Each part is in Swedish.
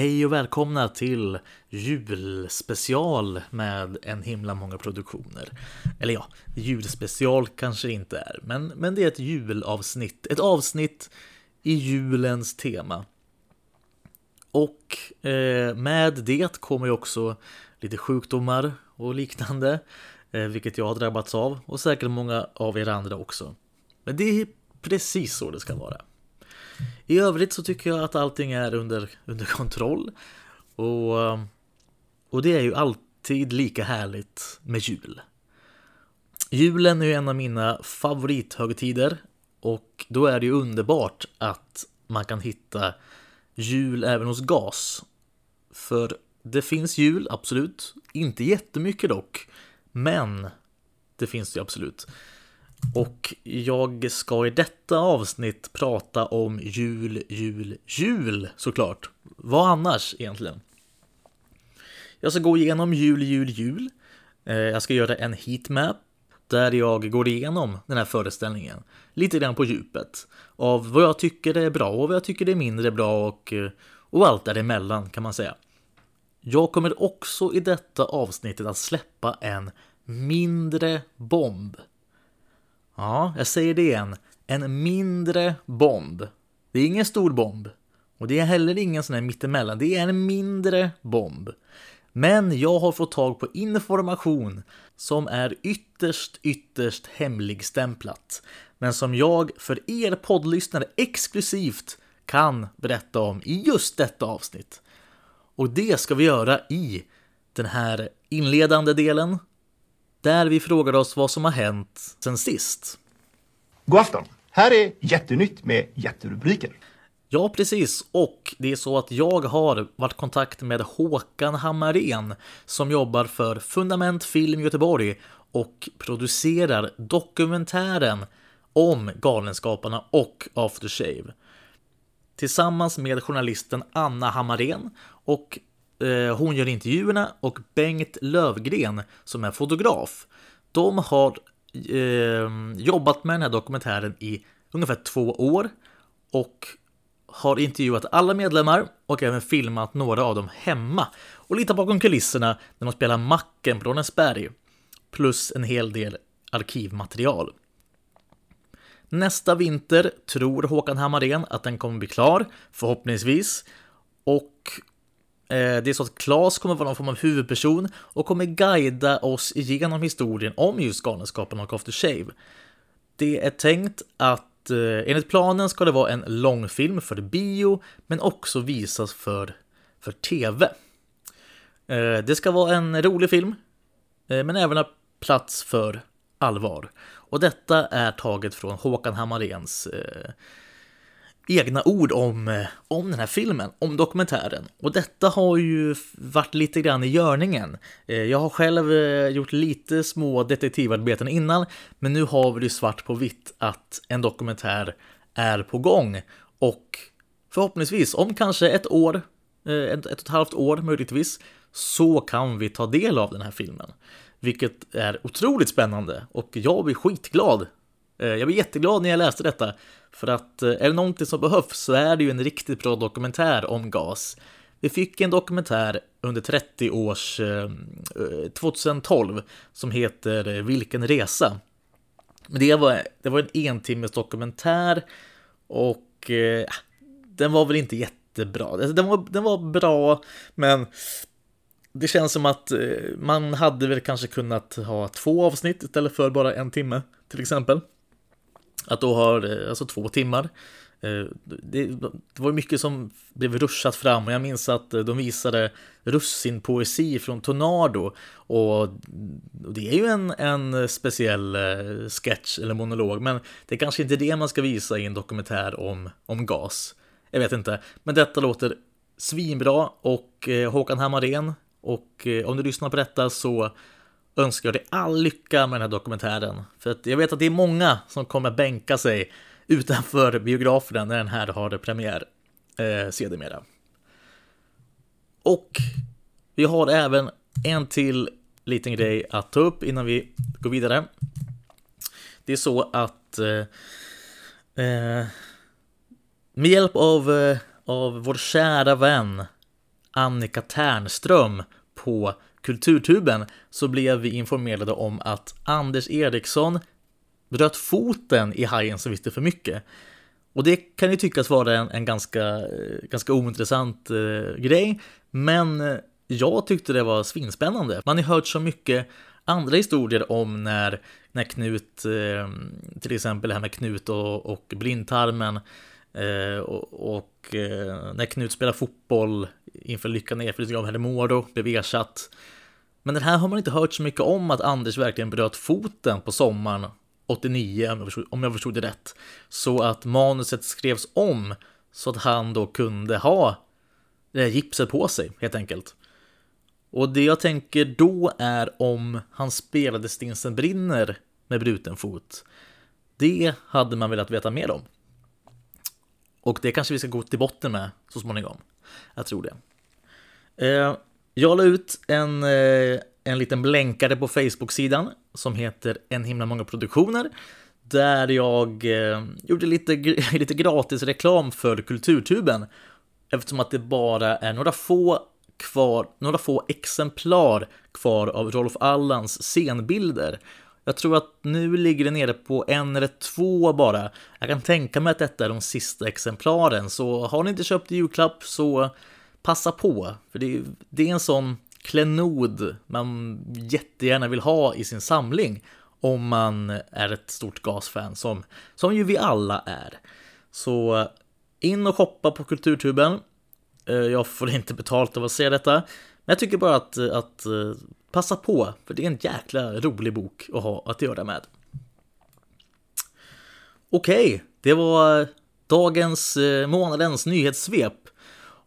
Hej och välkomna till julspecial med en himla många produktioner. Eller ja, julspecial kanske inte är, men, men det är ett julavsnitt. Ett avsnitt i julens tema. Och eh, med det kommer ju också lite sjukdomar och liknande, eh, vilket jag har drabbats av och säkert många av er andra också. Men det är precis så det ska vara. I övrigt så tycker jag att allting är under, under kontroll. Och, ehm, och det är ju alltid lika härligt med jul. Julen är ju en av mina favorithögtider och då är det ju underbart att man kan hitta jul även hos GAS. För det finns jul, absolut. Inte jättemycket dock. Men det finns det ju absolut. Och jag ska i detta avsnitt prata om jul, jul, jul såklart. Vad annars egentligen? Jag ska gå igenom jul, jul, jul. Eh, jag ska göra en heatmap där jag går igenom den här föreställningen lite grann på djupet av vad jag tycker är bra och vad jag tycker är mindre bra och, eh, och allt däremellan kan man säga. Jag kommer också i detta avsnittet att släppa en mindre bomb Ja, jag säger det igen. En mindre bomb. Det är ingen stor bomb. Och det är heller ingen sån här mittemellan. Det är en mindre bomb. Men jag har fått tag på information som är ytterst, ytterst hemligstämplat. Men som jag för er poddlyssnare exklusivt kan berätta om i just detta avsnitt. Och det ska vi göra i den här inledande delen där vi frågar oss vad som har hänt sen sist. God afton! Här är Jättenytt med jätterubriker. Ja, precis. Och det är så att jag har varit i kontakt med Håkan Hammarén som jobbar för Fundament Film Göteborg och producerar dokumentären om Galenskaparna och After Shave. Tillsammans med journalisten Anna Hammarén och eh, hon gör intervjuerna och Bengt Lövgren som är fotograf. De har eh, jobbat med den här dokumentären i ungefär två år och har intervjuat alla medlemmar och även filmat några av dem hemma och lite bakom kulisserna när de spelar Macken på Ronnesberg plus en hel del arkivmaterial. Nästa vinter tror Håkan Hammarén att den kommer bli klar, förhoppningsvis. Och Eh, det är så att Klas kommer vara någon form av huvudperson och kommer guida oss igenom historien om just Galenskaparna och After Shave. Det är tänkt att eh, enligt planen ska det vara en långfilm för bio, men också visas för, för tv. Eh, det ska vara en rolig film, men även ha plats för allvar. Och detta är taget från Håkan Hammaréns egna ord om, eh, om den här filmen, om dokumentären. Och detta har ju varit lite grann i görningen. Eh, jag har själv eh, gjort lite små detektivarbeten innan, men nu har vi det svart på vitt att en dokumentär är på gång. Och förhoppningsvis, om kanske ett år, ett, ett och ett halvt år möjligtvis, så kan vi ta del av den här filmen. Vilket är otroligt spännande och jag blir skitglad. Eh, jag blev jätteglad när jag läste detta för att eh, är det någonting som behövs så är det ju en riktigt bra dokumentär om gas. Vi fick en dokumentär under 30 års, eh, 2012, som heter Vilken resa? Men det var, det var en entimmes dokumentär och eh, den var väl inte jättebra. Alltså, den var, den var bra, men det känns som att man hade väl kanske kunnat ha två avsnitt istället för bara en timme till exempel. Att då har, eh, alltså två timmar. Eh, det, det var mycket som blev ruschat fram och jag minns att eh, de visade russinpoesi från Tornado och det är ju en, en speciell sketch eller monolog men det är kanske inte det man ska visa i en dokumentär om, om gas. Jag vet inte, men detta låter svinbra och Håkan Hammarén och om du lyssnar på detta så önskar jag dig all lycka med den här dokumentären. För att jag vet att det är många som kommer bänka sig utanför biograferna när den här har premiär eh, sedermera. Och vi har även en till liten grej att ta upp innan vi går vidare. Det är så att eh, eh, med hjälp av, eh, av vår kära vän Annika Ternström på Kulturtuben så blev vi informerade om att Anders Eriksson bröt foten i Hajen som visste för mycket. Och det kan ju tyckas vara en, en ganska, eh, ganska ointressant eh, grej, men eh, jag tyckte det var svinspännande. Man har hört så mycket andra historier om när, när Knut, eh, till exempel det här med Knut och, och blindtarmen, eh, Eh, och, och eh, när Knut spelar fotboll inför lyckan nedflyttning av Hedemora blev ersatt. Men den här har man inte hört så mycket om att Anders verkligen bröt foten på sommaren 89, om jag förstod, om jag förstod det rätt. Så att manuset skrevs om så att han då kunde ha det här gipset på sig, helt enkelt. Och det jag tänker då är om han spelade Stinsen brinner med bruten fot. Det hade man velat veta mer om. Och det kanske vi ska gå till botten med så småningom. Jag tror det. Eh, jag la ut en, eh, en liten blänkare på Facebook-sidan som heter En himla många produktioner. Där jag eh, gjorde lite, lite gratis reklam för Kulturtuben. Eftersom att det bara är några få kvar, några få exemplar kvar av Rolf Allans scenbilder. Jag tror att nu ligger det nere på en eller två bara. Jag kan tänka mig att detta är de sista exemplaren, så har ni inte köpt julklapp så passa på. För det är, det är en sån klenod man jättegärna vill ha i sin samling om man är ett stort gasfan som, som ju vi alla är. Så in och shoppa på Kulturtuben. Eh, jag får inte betalt av att se detta. Men jag tycker bara att, att eh, passa på, för det är en jäkla rolig bok att ha att göra med. Okej, det var dagens, eh, månadens nyhetssvep.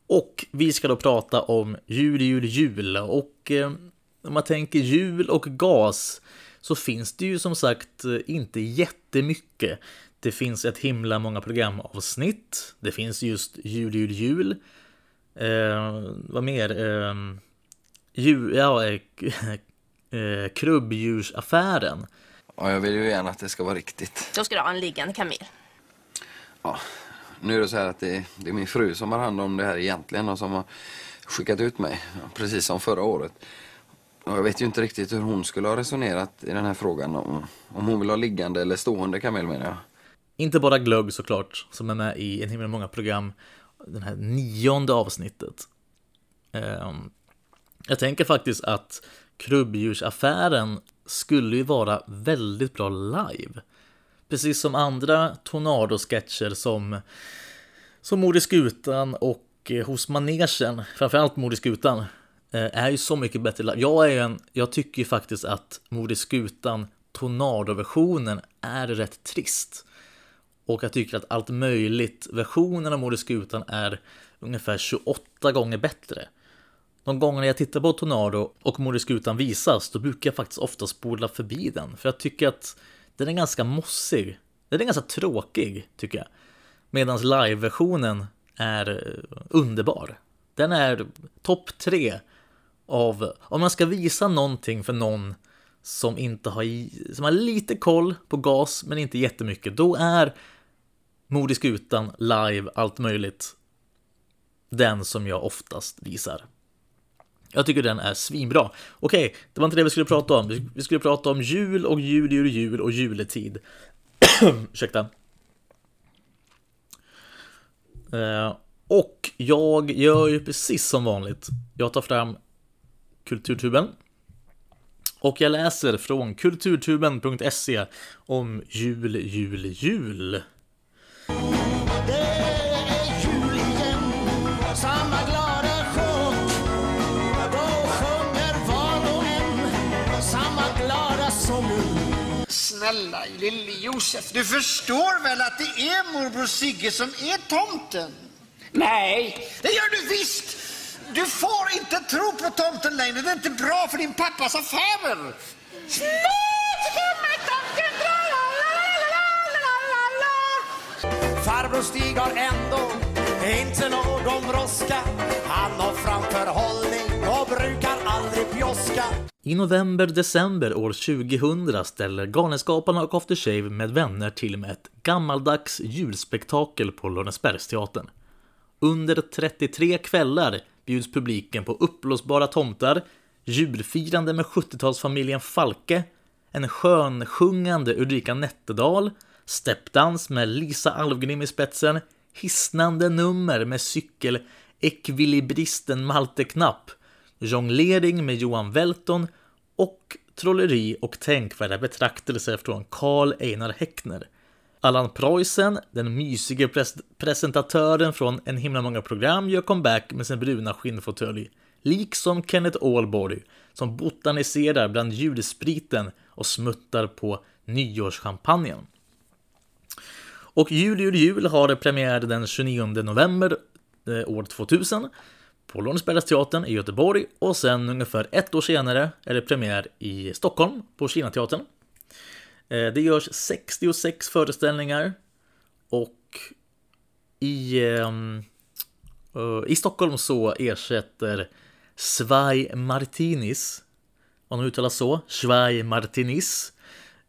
Och vi ska då prata om jul, jul, jul. Och eh, om man tänker jul och gas så finns det ju som sagt eh, inte jättemycket. Det finns ett himla många programavsnitt. Det finns just jul, jul, jul. Eh, vad mer? Eh, djur, ja, eh, eh, krubbdjursaffären. Ja, jag vill ju gärna att det ska vara riktigt. Då ska du ha en liggande kamel. Ja, nu är det så här att det, det, är min fru som har hand om det här egentligen och som har skickat ut mig, precis som förra året. Och jag vet ju inte riktigt hur hon skulle ha resonerat i den här frågan, om, om hon vill ha liggande eller stående kamel menar jag. Inte bara glögg såklart, som är med i en himla många program den här nionde avsnittet. Ehm, jag tänker faktiskt att krubbdjursaffären skulle ju vara väldigt bra live. Precis som andra Tornado-sketcher som, som Mord i skutan och eh, Hos manegen, framförallt Mord i skutan, eh, är ju så mycket bättre live. Jag, är en, jag tycker ju faktiskt att Mord i skutan, Tornado-versionen, är rätt trist. Och jag tycker att allt möjligt versionen av Mord i skutan är ungefär 28 gånger bättre. De gånger jag tittar på Tornado och Moderskutan visas, då brukar jag faktiskt ofta spola förbi den. För jag tycker att den är ganska mossig. Den är ganska tråkig, tycker jag. Medan live-versionen är eh, underbar. Den är topp tre av, om man ska visa någonting för någon som inte har, som har lite koll på gas men inte jättemycket, då är Mord live, allt möjligt. Den som jag oftast visar. Jag tycker den är svinbra. Okej, det var inte det vi skulle prata om. Vi skulle prata om jul och jul, jul, jul och juletid. Ursäkta. Uh, och jag gör ju precis som vanligt. Jag tar fram Kulturtuben. Och jag läser från kulturtuben.se om jul, jul, jul. Snälla lille Josef, du förstår väl att det är morbror Sigge som är tomten? Nej. Det gör du visst! Du får inte tro på tomten längre. Det är inte bra för din pappas affärer. Farbror Stig har ändå inte någon brådska. Han har framförhållning och brukar. I november-december år 2000 ställer Galenskaparna och After Shave med vänner till med ett gammaldags julspektakel på Lönnesbergsteatern. Under 33 kvällar bjuds publiken på uppblåsbara tomtar, julfirande med 70-talsfamiljen Falke, en skönsjungande Ulrika Nätterdal, steppdans med Lisa Alvgrim i spetsen, hisnande nummer med cykelekvilibristen Malte Knapp, jonglering med Johan Welton och trolleri och tänkvärda betraktelser från Karl Einar Häckner. Allan Preussen, den mysige pres presentatören från En himla många program, gör comeback med sin bruna skinnfåtölj. Liksom Kenneth Ålborg, som botaniserar bland julspriten och smuttar på nyårschampagnen. Och Jul, jul, jul har premiär den 29 november eh, år 2000 på Lorensbergsteatern i Göteborg och sen ungefär ett år senare är det premiär i Stockholm på Kinateatern. Eh, det görs 66 föreställningar och i, ehm, eh, i Stockholm så ersätter Svaj Martinis, om de uttalas så, Svaj Martinis,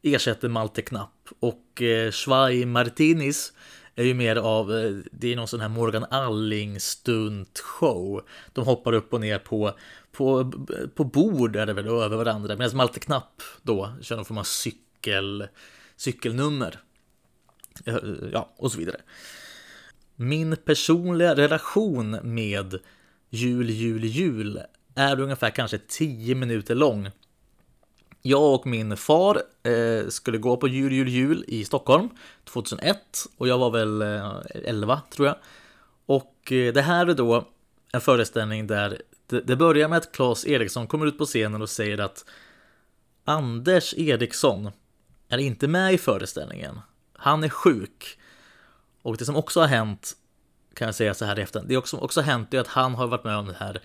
ersätter Malte Knapp. Och eh, Svaj Martinis är ju mer av, eh, det är någon sån här Morgan Alling stunt show. De hoppar upp och ner på, på, på bord är det väl, över varandra. Medan Malte Knapp då kör någon form av cykel cykelnummer. Eh, ja, och så vidare. Min personliga relation med jul, jul, jul är ungefär kanske 10 minuter lång. Jag och min far eh, skulle gå på jul, jul, jul i Stockholm 2001 och jag var väl eh, 11 tror jag. Och eh, det här är då en föreställning där det, det börjar med att Claes Eriksson kommer ut på scenen och säger att Anders Eriksson är inte med i föreställningen. Han är sjuk. Och det som också har hänt, kan jag säga så här i efterhand, det som också har hänt är att han har varit med om det här,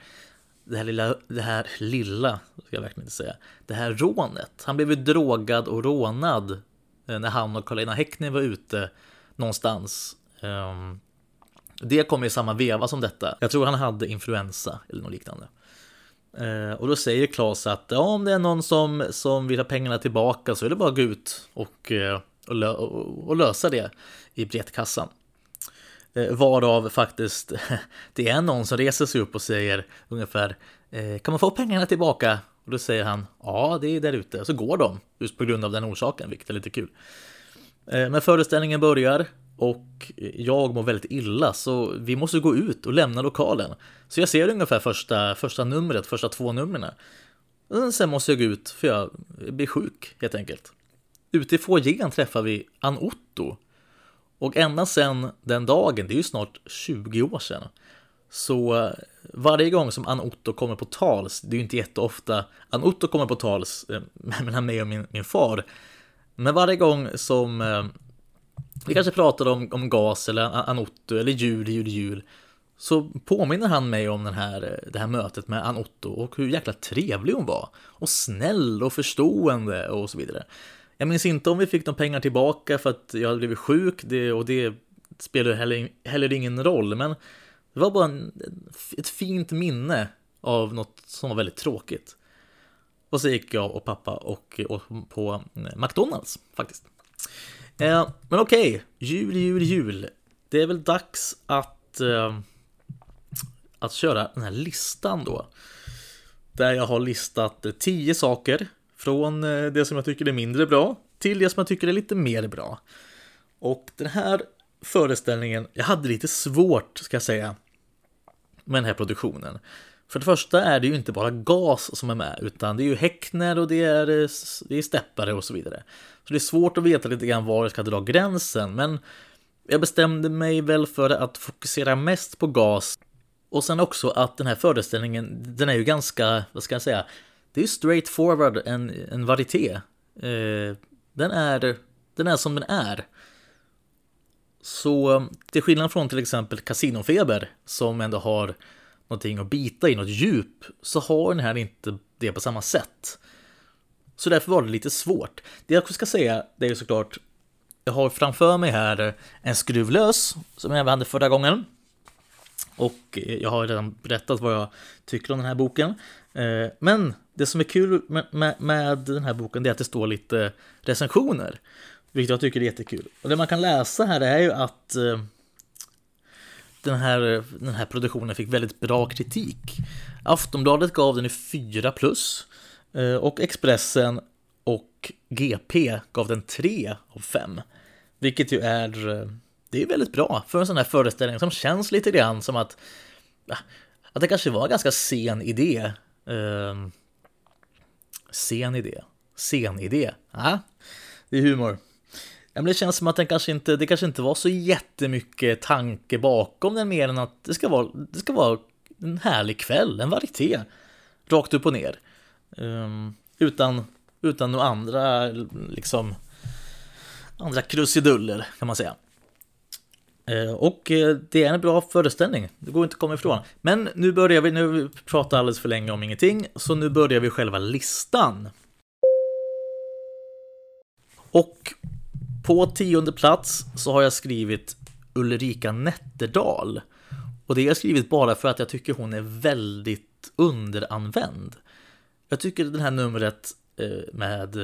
det här lilla, det här lilla, ska jag verkligen inte säga, det här rånet. Han blev ju drogad och rånad eh, när han och Karolina Häckner var ute någonstans. Ehm, det kom i samma veva som detta. Jag tror han hade influensa eller något liknande. Eh, och då säger Klas att ja, om det är någon som, som vill ha pengarna tillbaka så är det bara att gå ut och, eh, och, lö, och lösa det i biljettkassan. Eh, varav faktiskt det är någon som reser sig upp och säger ungefär eh, Kan man få pengarna tillbaka? Och då säger han Ja, det är där ute. Så går de just på grund av den orsaken, vilket är lite kul. Eh, men föreställningen börjar och jag mår väldigt illa så vi måste gå ut och lämna lokalen. Så jag ser ungefär första, första numret, första två numren. Sen måste jag gå ut för jag blir sjuk helt enkelt. Ute i foajén träffar vi Ann Otto. Och ända sedan den dagen, det är ju snart 20 år sedan, så eh, varje gång som Ann Otto kommer på tals, det är ju inte jätteofta Ann Otto kommer på tals eh, mellan mig och min, min far, men varje gång som eh, vi kanske pratar om, om gas eller Anotto eller jul, jul, jul. Så påminner han mig om den här, eh, det här mötet med Anotto och hur jäkla trevlig hon var. Och snäll och förstående och så vidare. Jag minns inte om vi fick de pengar tillbaka för att jag hade blivit sjuk det, och det spelade heller, heller ingen roll. Men det var bara en, ett fint minne av något som var väldigt tråkigt. Och så gick jag och pappa och, och på McDonalds faktiskt. Eh, men okej, okay. jul, jul, jul. Det är väl dags att, eh, att köra den här listan då. Där jag har listat tio saker från eh, det som jag tycker är mindre bra till det som jag tycker är lite mer bra. Och den här föreställningen, jag hade lite svårt ska jag säga med den här produktionen. För det första är det ju inte bara gas som är med, utan det är ju Häckner och det är, eh, det är steppare och så vidare. Så det är svårt att veta lite grann var jag ska dra gränsen, men jag bestämde mig väl för att fokusera mest på gas. Och sen också att den här föreställningen, den är ju ganska, vad ska jag säga, det är straight forward en, en varieté. Eh, den, är, den är som den är. Så till skillnad från till exempel Casinofeber som ändå har någonting att bita i, något djup, så har den här inte det på samma sätt. Så därför var det lite svårt. Det jag ska säga, det är såklart, jag har framför mig här en skruvlös, som jag hade förra gången. Och eh, jag har redan berättat vad jag tycker om den här boken. Eh, men det som är kul med, den här boken är att det står lite recensioner. Vilket jag tycker är jättekul. Och det man kan läsa här är ju att eh, den här, den här produktionen fick väldigt bra kritik. Aftonbladet gav den i 4 plus eh, och Expressen och GP gav den 3 av 5. Vilket ju är, det är väldigt bra för en sån här föreställning som känns lite grann som att, att det kanske var en ganska sen idé. Eh, sen idé, sen idé, Ah, det är humor. Ja, men det känns som att den kanske inte, det kanske inte var så jättemycket tanke bakom den mer än att det ska vara, det ska vara en härlig kväll, en varieté. Rakt upp och ner. Um, utan, utan några andra, liksom, andra krusiduller kan man säga. Eh, och eh, det är en bra föreställning, det går inte att komma ifrån. Men nu börjar vi, nu har vi pratat alldeles för länge om ingenting, så nu börjar vi själva listan. Och på tionde plats så har jag skrivit Ulrika Nätterdal. Och det har jag skrivit bara för att jag tycker hon är väldigt underanvänd. Jag tycker det här numret eh, med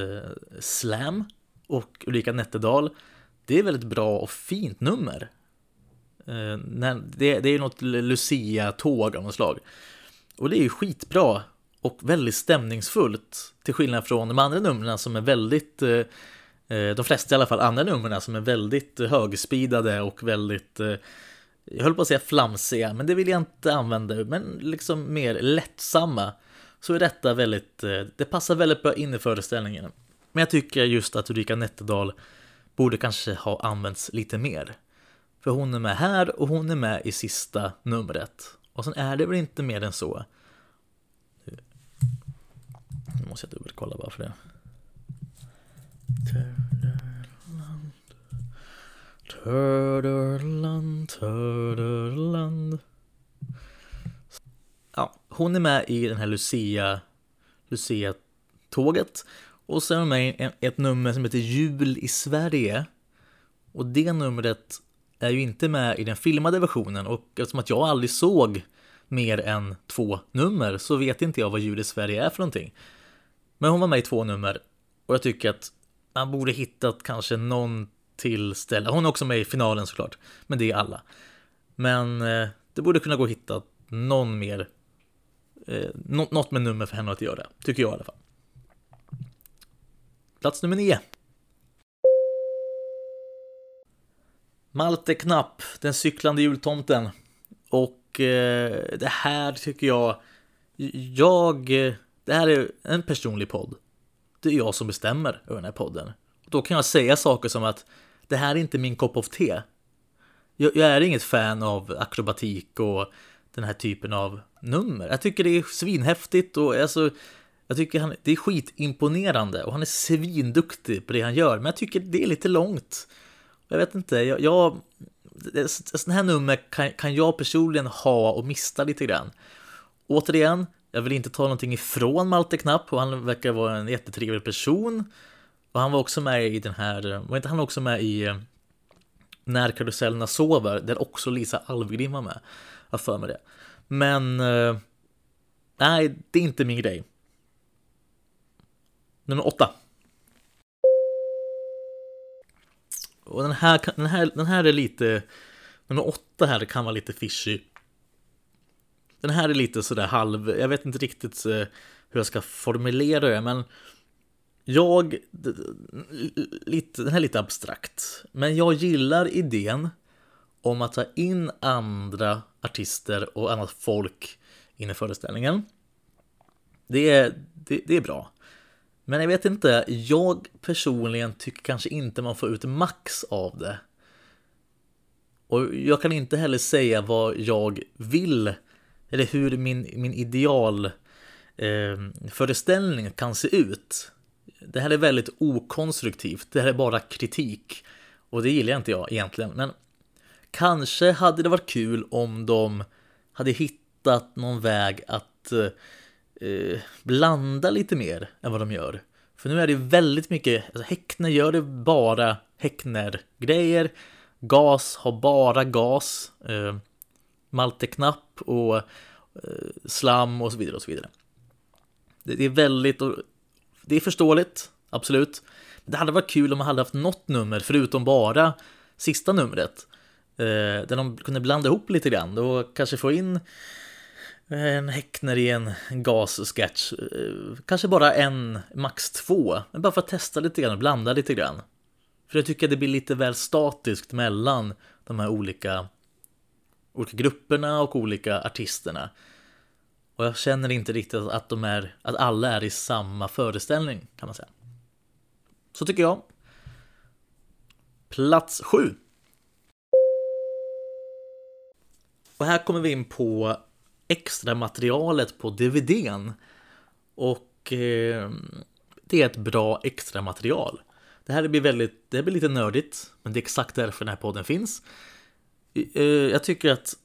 Slam och Ulrika Nätterdal, det är väldigt bra och fint nummer. Eh, det är något Lucia-tåg av något slag. Och det är ju skitbra och väldigt stämningsfullt. Till skillnad från de andra numren som är väldigt eh, eh, de flesta i alla fall andra numren som är väldigt högspidade och väldigt eh, jag höll på att säga flamsiga, men det vill jag inte använda, men liksom mer lättsamma. Så är detta väldigt, det passar väldigt bra in i föreställningen. Men jag tycker just att Ulrika Nätterdal borde kanske ha använts lite mer. För hon är med här och hon är med i sista numret. Och sen är det väl inte mer än så. Nu måste jag dubbelkolla bara för det. Törderland, Törderland, Törderland. Ja, hon är med i den här Lucia, Lucia-tåget. Och sen är hon med i ett nummer som heter Jul i Sverige. Och det numret är ju inte med i den filmade versionen och eftersom att jag aldrig såg mer än två nummer så vet inte jag vad Jul i Sverige är för någonting. Men hon var med i två nummer och jag tycker att man borde hittat kanske någon till ställe. Hon är också med i finalen såklart, men det är alla. Men eh, det borde kunna gå att hitta någon mer, eh, något med nummer för henne att göra, tycker jag i alla fall. Plats nummer nio. Malte Knapp, den cyklande jultomten. Och eh, det här tycker jag, jag, det här är en personlig podd det är jag som bestämmer över den här podden. Då kan jag säga saker som att det här är inte min kopp av te. Jag, jag är inget fan av akrobatik och den här typen av nummer. Jag tycker det är svinhäftigt och alltså, jag tycker han, det är skitimponerande och han är svinduktig på det han gör. Men jag tycker det är lite långt. Jag vet inte, jag, jag sådana här nummer kan, kan jag personligen ha och mista lite grann. Återigen, jag vill inte ta någonting ifrån Malte Knapp och han verkar vara en jättetrevlig person. Och han var också med i den här, var inte han också med i eh, När karusellerna sover, där också Lisa Alvgren var med. Jag för mig det. Men eh, nej, det är inte min grej. Nummer åtta. Och den här, den här, den här är lite, nummer åtta här kan vara lite fishy. Den här är lite sådär halv, jag vet inte riktigt eh, hur jag ska formulera det, men jag, lite, den här är lite abstrakt, men jag gillar idén om att ta in andra artister och annat folk in i föreställningen. Det är, det, det är bra. Men jag vet inte, jag personligen tycker kanske inte man får ut max av det. Och jag kan inte heller säga vad jag vill eller hur min, min ideal eh, föreställning kan se ut. Det här är väldigt okonstruktivt, det här är bara kritik. Och det gillar inte jag egentligen. Men kanske hade det varit kul om de hade hittat någon väg att eh, Eh, blanda lite mer än vad de gör. För nu är det väldigt mycket, alltså Häckner gör det bara Häckner-grejer. Gas har bara gas. Eh, Malteknapp och eh, slam och så vidare och så vidare. Det, är väldigt, det är förståeligt, absolut. Det hade varit kul om man hade haft något nummer förutom bara sista numret eh, där de kunde blanda ihop lite grann och kanske få in en Häckner i en gas-sketch. Eh, kanske bara en, max två. Men bara för att testa lite grann och blanda lite grann. För jag tycker att det blir lite väl statiskt mellan de här olika, olika grupperna och olika artisterna. Och jag känner inte riktigt att, de är, att alla är i samma föreställning kan man säga. Så tycker jag. Plats sju. Och här kommer vi in på extra materialet på DVDn. Och eh, det är ett bra extra material. Det här blir väldigt, det blir lite nördigt, men det är exakt därför den här podden finns. Eh, jag tycker att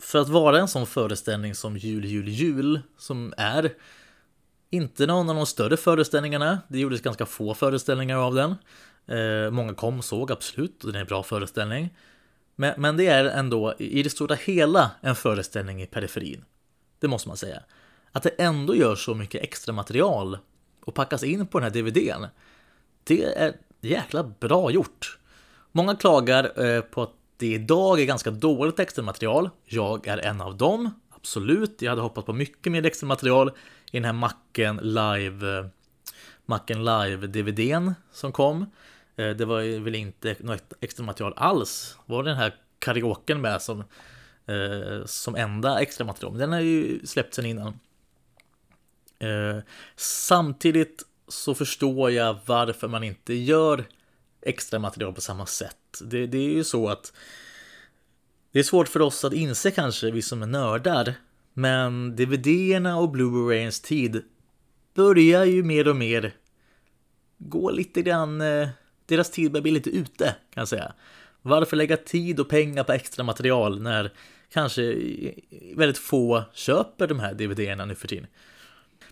för att vara en sån föreställning som Jul, jul, jul, som är inte någon av de större föreställningarna. Det gjordes ganska få föreställningar av den. Eh, många kom, såg absolut, och den är en bra föreställning. Men, men det är ändå i det stora hela en föreställning i periferin. Det måste man säga. Att det ändå gör så mycket extra material och packas in på den här DVDn. Det är jäkla bra gjort. Många klagar eh, på att det idag är ganska dåligt extra material. Jag är en av dem, absolut. Jag hade hoppats på mycket mer extra material i den här Macken Live eh, Macken Live-DVDn som kom. Eh, det var väl inte något extra material alls. Var den här karaoken med som, eh, som enda extra material. Den har ju släppts sen innan. Eh, samtidigt så förstår jag varför man inte gör extra material på samma sätt. Det, det är ju så att det är svårt för oss att inse kanske, vi som är nördar, men DVD-erna och Blu-rayens tid börjar ju mer och mer gå lite grann eh, deras tid börjar bli lite ute kan jag säga. Varför lägga tid och pengar på extra material när kanske väldigt få köper de här DVD-erna nu för tiden?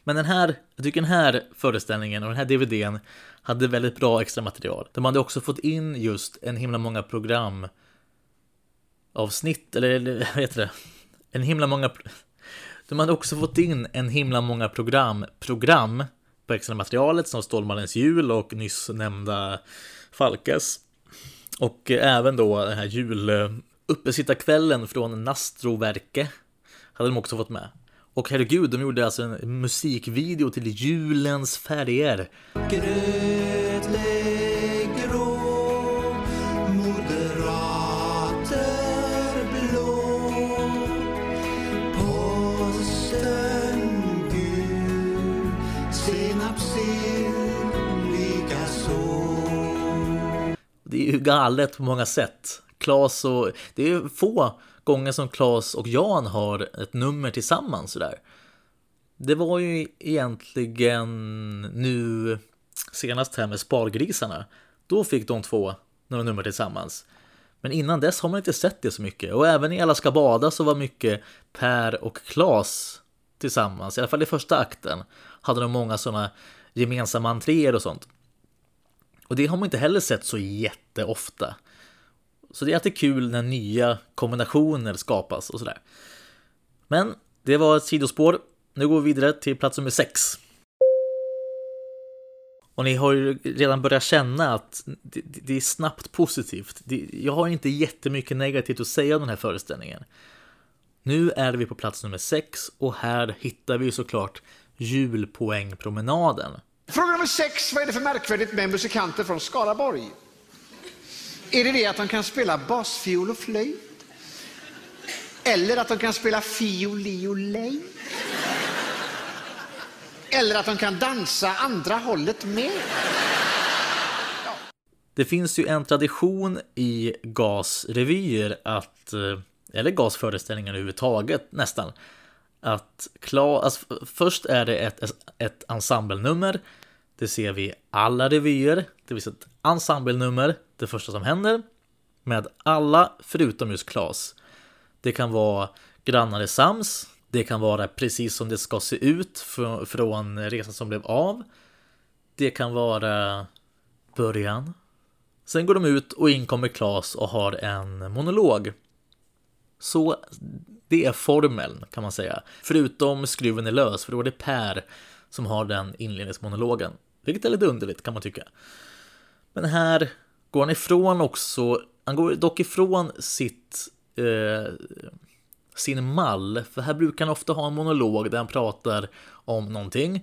Men den här, jag tycker den här föreställningen och den här DVDn hade väldigt bra extra material. De hade också fått in just en himla många program avsnitt, eller, eller vad heter det? En himla många... De hade också fått in en himla många program, program på extra materialet som Stålmannens jul och nyss nämnda Falkes. Och även då den här juluppesittarkvällen eh, från Nastroverke hade de också fått med. Och herregud, de gjorde alltså en musikvideo till julens färger. Grön. Galet på många sätt. Klas och... Det är få gånger som Klas och Jan har ett nummer tillsammans sådär. Det var ju egentligen nu senast här med Spargrisarna. Då fick de två några nummer tillsammans. Men innan dess har man inte sett det så mycket. Och även i Alla ska bada så var mycket Per och Klas tillsammans. I alla fall i första akten hade de många sådana gemensamma entréer och sånt. Och det har man inte heller sett så jätteofta. Så det är alltid kul när nya kombinationer skapas och sådär. Men det var ett sidospår. Nu går vi vidare till plats nummer 6. Och ni har ju redan börjat känna att det, det är snabbt positivt. Det, jag har inte jättemycket negativt att säga om den här föreställningen. Nu är vi på plats nummer 6 och här hittar vi såklart julpoängpromenaden. Fråga nummer sex. Vad är det för märkvärdigt med musikanter från Skaraborg? Är det det att de kan spela basfiol och flöjt? Eller att de kan spela fioliolej? Eller att de kan dansa andra hållet med? Det finns ju en tradition i gasrevyer att, eh, eller gasföreställningar överhuvudtaget nästan, att klar, alltså, först är det ett, ett ensemblenummer, det ser vi i alla revyer, det finns ett ensemblenummer, det första som händer, med alla förutom just Klas. Det kan vara Grannar är sams, det kan vara precis som det ska se ut från resan som blev av. Det kan vara början. Sen går de ut och in kommer Klas och har en monolog. Så det är formeln kan man säga. Förutom skruven är lös, för då är det Per som har den inledningsmonologen. Vilket är lite underligt kan man tycka. Men här går han ifrån också Han går dock ifrån sitt, eh, sin mall, för här brukar han ofta ha en monolog där han pratar om någonting.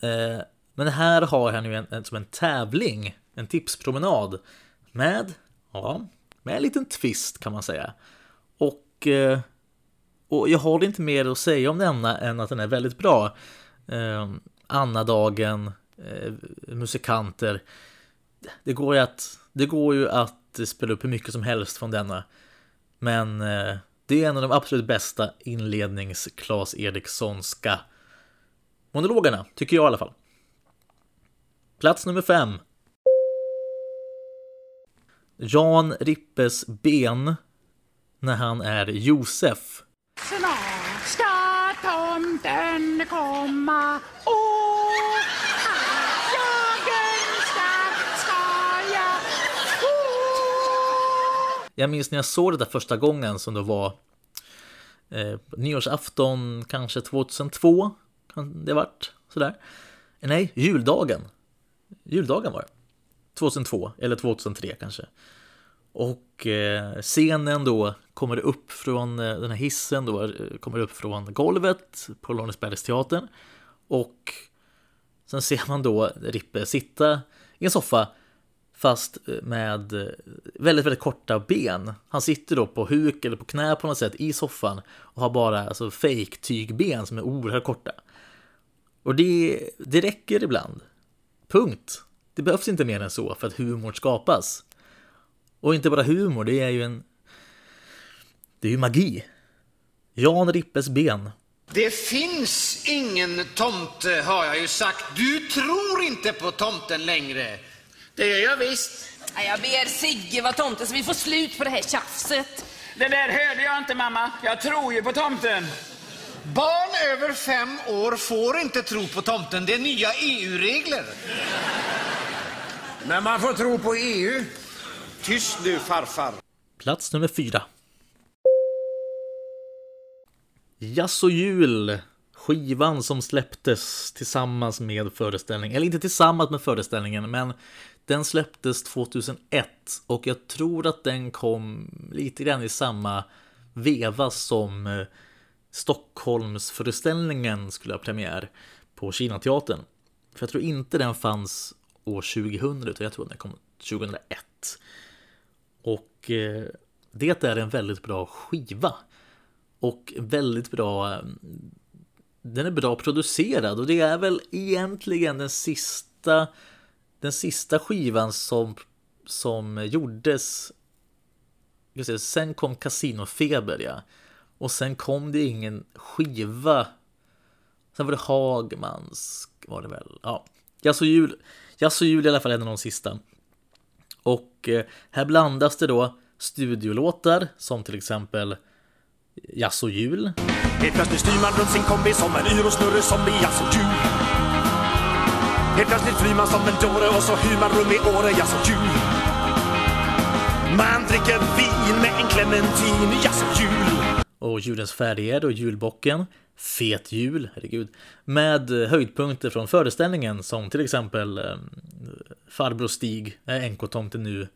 Eh, men här har han ju en, en, som en tävling, en tipspromenad med, ja, med en liten twist kan man säga. Och, eh, och jag har inte mer att säga om denna än att den är väldigt bra. Eh, Anna-dagen, eh, musikanter. Det går ju att, det går ju att spela upp hur mycket som helst från denna. Men eh, det är en av de absolut bästa inlednings Klas Erikssonska monologerna, tycker jag i alla fall. Plats nummer fem. Jan Rippes ben när han är Josef. Snart ska tomten komma och allt jag önskar ska jag få. Jag minns när jag såg det där första gången som det var eh, nyårsafton kanske 2002. Kan det vart sådär? Eh, nej, juldagen. Juldagen var det. 2002 eller 2003 kanske. Och eh, scenen då kommer upp från eh, den här hissen då eh, kommer upp från golvet på Lånesbergsteatern. och sen ser man då Rippe sitta i en soffa fast eh, med eh, väldigt, väldigt korta ben. Han sitter då på huk eller på knä på något sätt i soffan och har bara alltså fake tygben som är oerhört korta. Och det, det räcker ibland. Punkt. Det behövs inte mer än så för att humor skapas. Och inte bara humor, det är ju en... Det är ju magi. Jan Rippes ben. Det finns ingen tomte har jag ju sagt. Du tror inte på tomten längre. Det gör jag visst. Ja, Jag ber Sigge vara tomte så vi får slut på det här tjafset. Det där hörde jag inte mamma. Jag tror ju på tomten. Barn över fem år får inte tro på tomten. Det är nya EU-regler. Men man får tro på EU. Tyst nu farfar. Plats nummer fyra. Jazz och jul. Skivan som släpptes tillsammans med föreställningen, eller inte tillsammans med föreställningen, men den släpptes 2001 och jag tror att den kom lite grann i samma veva som eh, Stockholmsföreställningen skulle ha premiär på Kinateatern. För jag tror inte den fanns år 2000, utan jag tror den kom 2001. Och eh, det är en väldigt bra skiva. Och väldigt bra eh, Den är bra producerad och det är väl egentligen den sista den sista skivan som Som gjordes just det, Sen kom Casinofeber ja. Och sen kom det ingen skiva. Sen var det Hagmans Var det väl, ja. Jazz och jul Jazz och jul i alla fall en av de sista. Och eh, här blandas det då studiolåtar som till exempel Jazz och jul. Helt plötsligt styr man runt sin kombi som en yr och snurrig zombie, jazz och jul. Helt plötsligt flyr man som en dåre och så hyr man rum i Åre, ja så jul. Man dricker vin med en clementin, ja så jul. Och julens färger och julbocken. Fet jul, herregud. Med höjdpunkter från föreställningen som till exempel eh, Farbror Stig, eh, NK-tomten nu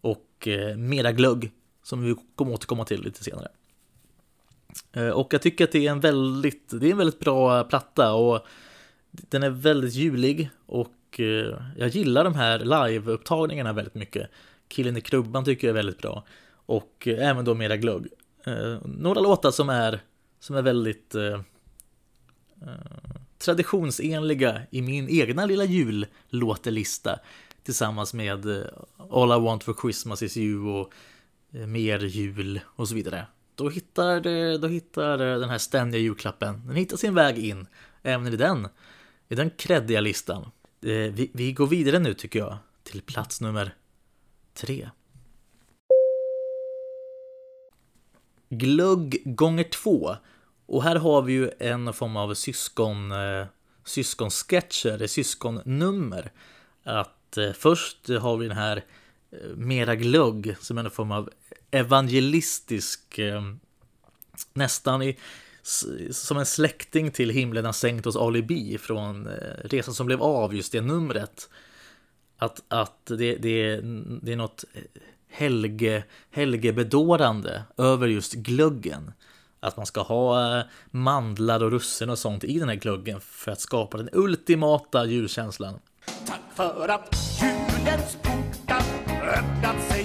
och eh, Mera glögg som vi kommer återkomma till lite senare. Eh, och jag tycker att det är en väldigt, det är en väldigt bra eh, platta och den är väldigt julig och eh, jag gillar de här live-upptagningarna väldigt mycket. Killen i krubban tycker jag är väldigt bra och eh, även då Mera glögg. Eh, några låtar som är, som är väldigt eh, traditionsenliga i min egna lilla jullåtelista tillsammans med All I Want For Christmas Is You och Mer jul och så vidare. Då hittar, då hittar den här ständiga julklappen, den hittar sin väg in även i den, i den kreddiga listan. Eh, vi, vi går vidare nu tycker jag till plats nummer tre. Glögg gånger två. Och här har vi ju en form av syskon, eh, syskonsketcher, syskonnummer. Att eh, först har vi den här eh, Mera glögg som är en form av evangelistisk, eh, nästan i, som en släkting till Himlen har sänkt oss alibi från eh, Resan som blev av, just det numret. Att, att det, det, det är något eh, helge, helgebedårande över just glöggen. Att man ska ha eh, mandlar och russin och sånt i den här glöggen för att skapa den ultimata julkänslan. Tack för att julens portar öppnat sig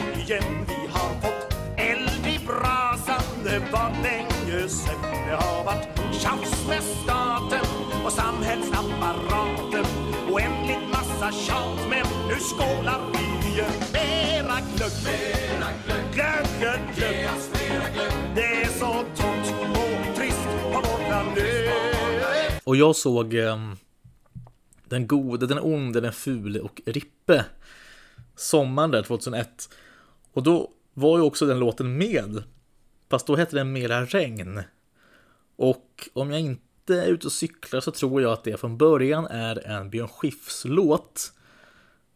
tjat, men nu skålar vi igen. Mera glögg, mera glögg, glögg, glögg, glögg. Det är så tomt och trist på vår planet. Och jag såg ehm, Den gode, den onde, den fule och Rippe Sommaren där 2001 Och då var ju också den låten med. Fast då hette den Mera regn. Och om jag inte är eh, ute och cyklar så tror jag att det från början är en Björn Skifs låt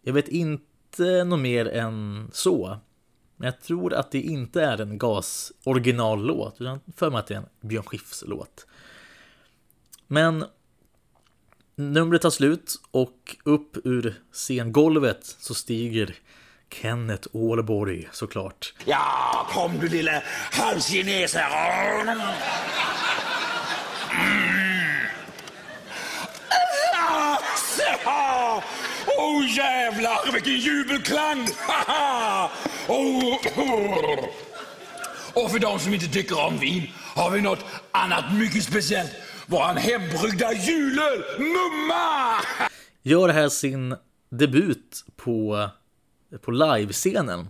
Jag vet inte något mer än så men jag tror att det inte är en GAS originallåt, utan för mig att det är en Björn Skifs låt. Men numret tar slut och upp ur scengolvet så stiger Kenneth Ålborg såklart. Ja, kom du lille halvkines här. Mm. Ah, se här. Åh oh, jävlar vilken jubelklang! oh, oh. Och för de som inte tycker om vin har vi något annat mycket speciellt. Våran hembryggda julöl, Mumma! Gör här sin debut på, på livescenen.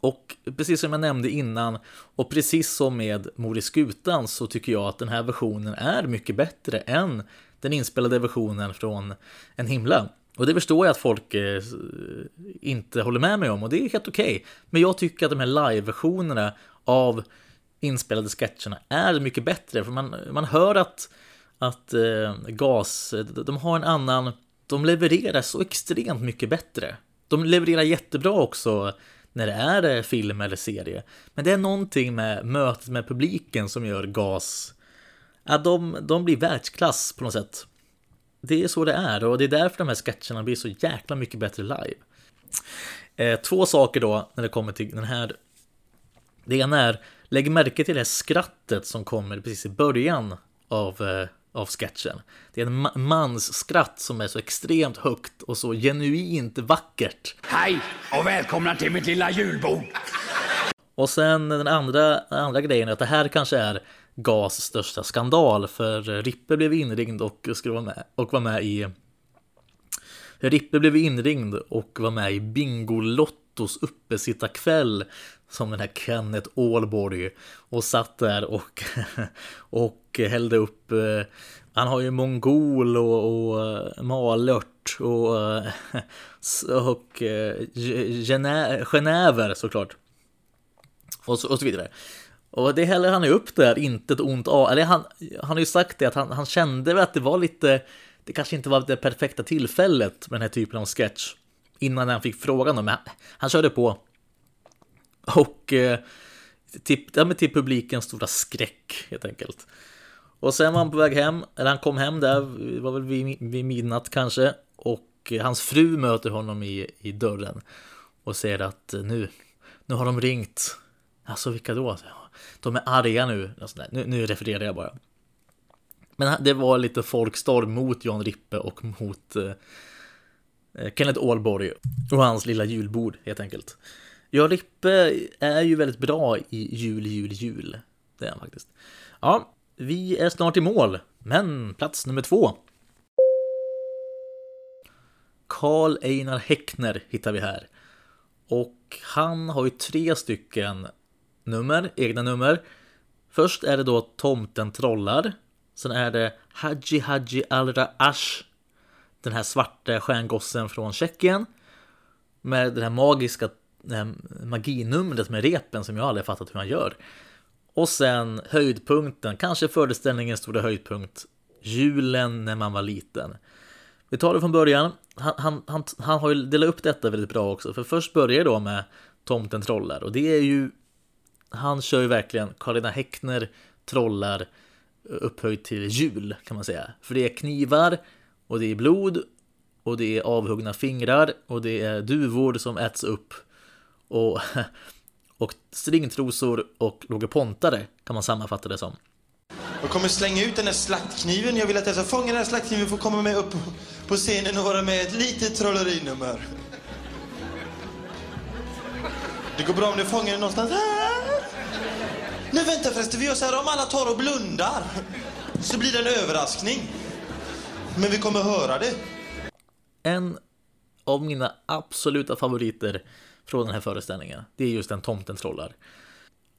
Och precis som jag nämnde innan och precis som med Mor i skutan så tycker jag att den här versionen är mycket bättre än den inspelade versionen från En himla. Och det förstår jag att folk eh, inte håller med mig om och det är helt okej. Okay. Men jag tycker att de här live-versionerna av inspelade sketcherna är mycket bättre. För man, man hör att, att eh, GAS, de har en annan, de levererar så extremt mycket bättre. De levererar jättebra också när det är eh, film eller serie. Men det är någonting med mötet med publiken som gör GAS, att de, de blir världsklass på något sätt. Det är så det är och det är därför de här sketcherna blir så jäkla mycket bättre live. Eh, två saker då när det kommer till den här. Det ena är, lägg märke till det här skrattet som kommer precis i början av, eh, av sketchen. Det är en ma mans skratt som är så extremt högt och så genuint vackert. Hej och välkomna till mitt lilla julbord. Och sen den andra, den andra grejen är att det här kanske är GAS största skandal för Rippe blev inringd och skulle vara med och var med i Rippe blev inringd och var med i Bingolottos uppesittarkväll som den här Kenneth Ålborg och satt där och, och hällde upp eh, han har ju mongol och, och eh, malört och, eh, och Genève såklart. Och så, och så vidare. Och det häller han ju upp där, inte ett ont av. Eller han, han har ju sagt det att han, han kände väl att det var lite, det kanske inte var det perfekta tillfället med den här typen av sketch. Innan han fick frågan om, men han, han körde på. Och eh, till, ja, till publikens stora skräck helt enkelt. Och sen var han på väg hem, eller han kom hem där, det var väl vid, vid midnatt kanske. Och eh, hans fru möter honom i, i dörren och säger att eh, nu, nu har de ringt. Alltså vilka då? De är arga nu. nu. Nu refererar jag bara. Men det var lite folkstorm mot Jan Rippe och mot eh, eh Kenneth Ålborg och hans lilla julbord helt enkelt. Jan Rippe är ju väldigt bra i jul, jul, jul. Det är han faktiskt. Ja, vi är snart i mål, men plats nummer två. Karl Einar Häckner hittar vi här. Och han har ju tre stycken nummer, egna nummer. Först är det då Tomten trollar. Sen är det Haji Haji Alra Ash. Den här svarta stjärngossen från Tjeckien. Med det här magiska det här maginumret med repen som jag aldrig fattat hur han gör. Och sen höjdpunkten, kanske föreställningens stora höjdpunkt. Julen när man var liten. Vi tar det från början. Han, han, han, han har ju delat upp detta väldigt bra också. För först börjar det då med Tomten trollar. Och det är ju han kör ju verkligen Karolina Häckner trollar upphöjt till jul kan man säga. För det är knivar och det är blod och det är avhuggna fingrar och det är duvor som äts upp. Och, och stringtrosor och logepontare kan man sammanfatta det som. Jag kommer slänga ut den där slaktkniven. Jag vill att den som fångar den här slaktkniven får komma med upp på scenen och vara med ett litet trollerinummer. Det går bra om du fångar den någonstans här. Nej, vänta förresten. Vi gör så här om alla tar och blundar. Så blir det en överraskning. Men vi kommer höra det. En av mina absoluta favoriter från den här föreställningen, det är just den tomten trollar.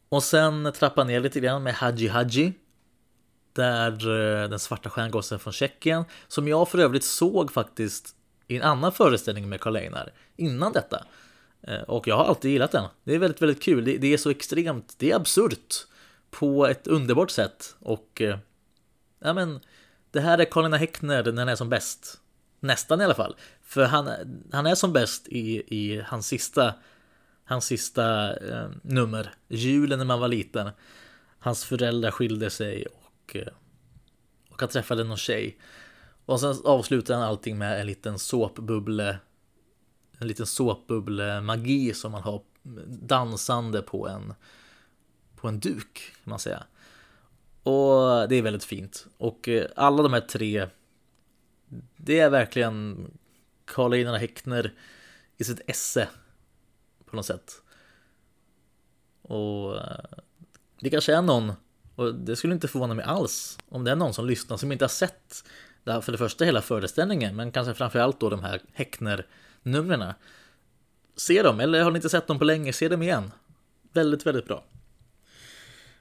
Och sen trappa ner lite grann med Haji Haji. Där eh, den svarta stjärngossen från Tjeckien, som jag för övrigt såg faktiskt i en annan föreställning med Karl Einar innan detta. Eh, och jag har alltid gillat den. Det är väldigt, väldigt kul. Det, det är så extremt, det är absurt på ett underbart sätt. Och eh, ja, men det här är Karolina Häckner när han är som bäst. Nästan i alla fall. För han, han är som bäst i, i hans sista, hans sista eh, nummer. Julen när man var liten. Hans föräldrar skilde sig och, eh, och han träffade någon tjej. Och sen avslutar han allting med en liten såpbubble en liten såpbubble-magi som man har dansande på en, på en duk, kan man säga. Och det är väldigt fint. Och eh, alla de här tre, det är verkligen Karl Einar Häckner i sitt esse på något sätt. Och eh, det kanske är någon, och det skulle inte förvåna mig alls, om det är någon som lyssnar som inte har sett det här, för det första hela föreställningen, men kanske framförallt då de här Häckner Numren. Se dem, eller har ni inte sett dem på länge, se dem igen. Väldigt, väldigt bra.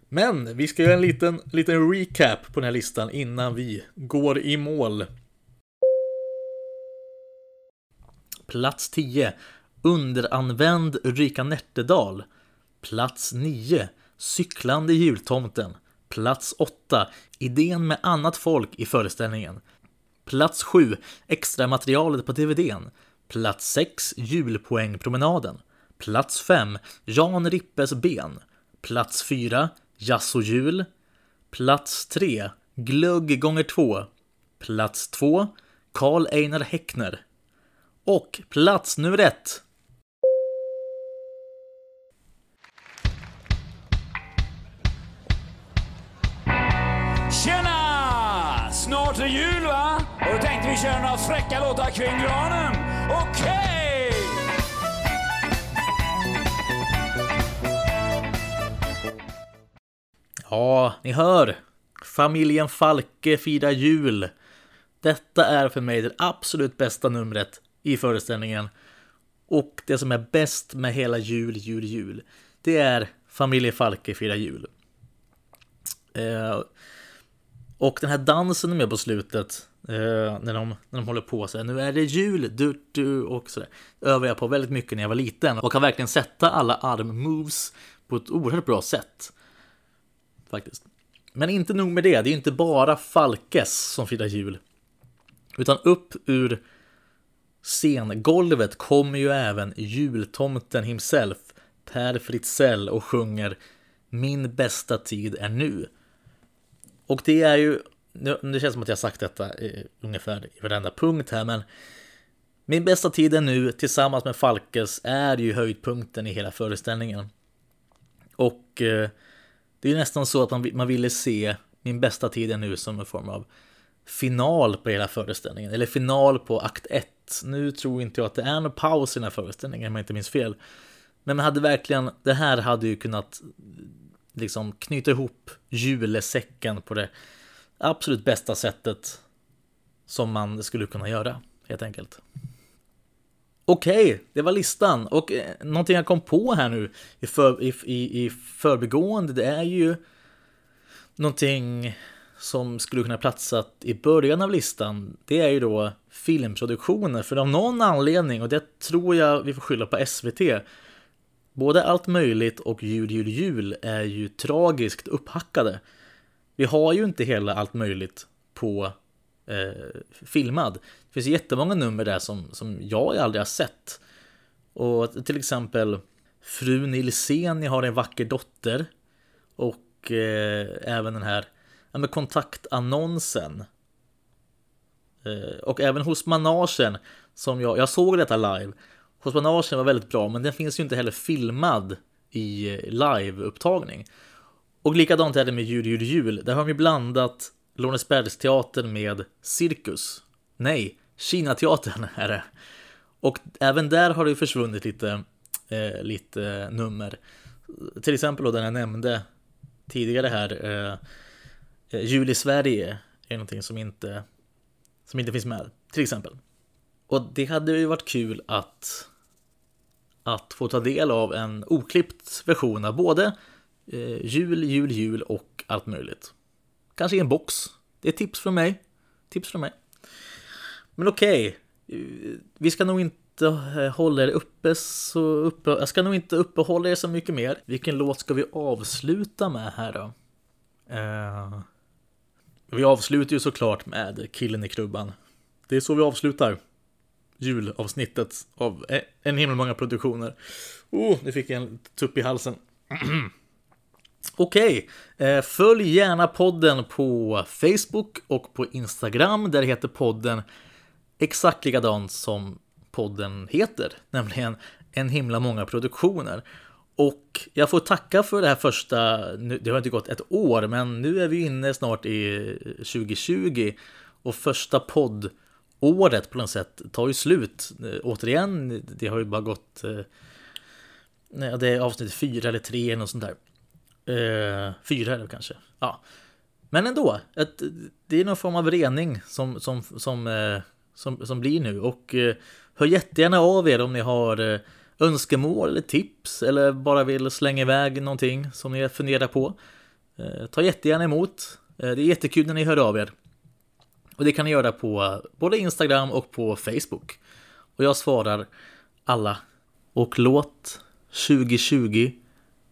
Men vi ska göra en liten, liten recap på den här listan innan vi går i mål. Plats 10. Underanvänd Ulrika Nertedal. Plats 9. Cyklande jultomten. Plats 8. Idén med annat folk i föreställningen. Plats 7. Extra materialet på DVDn. Plats 6. Julpoängpromenaden. Plats 5. Jan Rippes ben. Plats 4. Jazz och jul. Plats 3. Glögg gånger 2. Plats 2. Karl Einar Häckner. Och plats nummer 1. Tjena! Snart är jul va? Vi kör några fräcka låtar kring granen. Okej! Ja, ni hör. Familjen Falke firar jul. Detta är för mig det absolut bästa numret i föreställningen. Och det som är bäst med hela jul, jul, jul. Det är Familjen Falke firar jul. Eh, och den här dansen med på slutet. Eh, när, de, när de håller på så här, nu är det jul, du, du och sådär. Övar jag på väldigt mycket när jag var liten. Och kan verkligen sätta alla arm-moves på ett oerhört bra sätt. Faktiskt. Men inte nog med det, det är inte bara Falkes som firar jul. Utan upp ur scengolvet kommer ju även jultomten himself, Per Fritzell, och sjunger Min bästa tid är nu. Och det är ju, det känns som att jag sagt detta i, ungefär i varenda punkt här, men Min bästa tid är nu tillsammans med Falkes är ju höjdpunkten i hela föreställningen. Och eh, det är nästan så att man, man ville se Min bästa tid är nu som en form av final på hela föreställningen, eller final på akt 1. Nu tror inte jag att det är någon paus i den här föreställningen om jag inte minns fel. Men man hade verkligen, det här hade ju kunnat liksom knyta ihop julesäcken på det absolut bästa sättet som man skulle kunna göra, helt enkelt. Okej, det var listan. Och eh, någonting jag kom på här nu i, för, i, i, i förbigående, det är ju någonting som skulle kunna platsat i början av listan. Det är ju då filmproduktioner, för av någon anledning, och det tror jag vi får skylla på SVT, Både Allt möjligt och Jul, jul, jul är ju tragiskt upphackade. Vi har ju inte hela Allt möjligt på eh, filmad. Det finns jättemånga nummer där som, som jag aldrig har sett. Och till exempel Fru Nilsén, jag har en vacker dotter. Och eh, även den här ja, med kontaktannonsen. Eh, och även hos Managen, som jag, jag såg detta live. Hos managen var väldigt bra, men den finns ju inte heller filmad i eh, liveupptagning. Och likadant är det med Jul, jul, jul. Där har de ju blandat Lorensbergsteatern med cirkus. Nej, Kinateatern är det. Och även där har det ju försvunnit lite, eh, lite nummer. Till exempel då den jag nämnde tidigare här, eh, eh, Jul i Sverige är någonting som inte, som inte finns med, till exempel. Och det hade ju varit kul att, att få ta del av en oklippt version av både eh, jul, jul, jul och allt möjligt. Kanske i en box. Det är tips från mig. Tips från mig. Men okej, okay. vi ska nog inte hålla er uppe så uppe. Jag ska nog inte uppehålla er så mycket mer. Vilken låt ska vi avsluta med här då? Uh, vi avslutar ju såklart med Killen i krubban. Det är så vi avslutar julavsnittet av en himla många produktioner. Oh, nu fick jag en tupp i halsen. Okej, okay. Följ gärna podden på Facebook och på Instagram där det heter podden exakt likadant som podden heter, nämligen en himla många produktioner. Och jag får tacka för det här första, det har inte gått ett år, men nu är vi inne snart i 2020 och första poddåret på något sätt tar ju slut. Eh, återigen, det har ju bara gått, eh, det är avsnitt fyra eller tre eller något sånt där. Eh, fyra är det kanske. Ja. Men ändå, ett, det är någon form av rening som, som, som, eh, som, som blir nu. Och eh, hör jättegärna av er om ni har eh, önskemål eller tips eller bara vill slänga iväg någonting som ni funderar på. Eh, ta jättegärna emot. Eh, det är jättekul när ni hör av er. Och det kan ni göra på både Instagram och på Facebook. Och jag svarar alla. Och låt 2020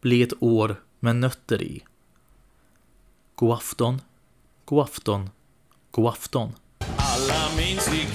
bli ett år med nötter i. God afton, god afton, god afton. Alla minns vi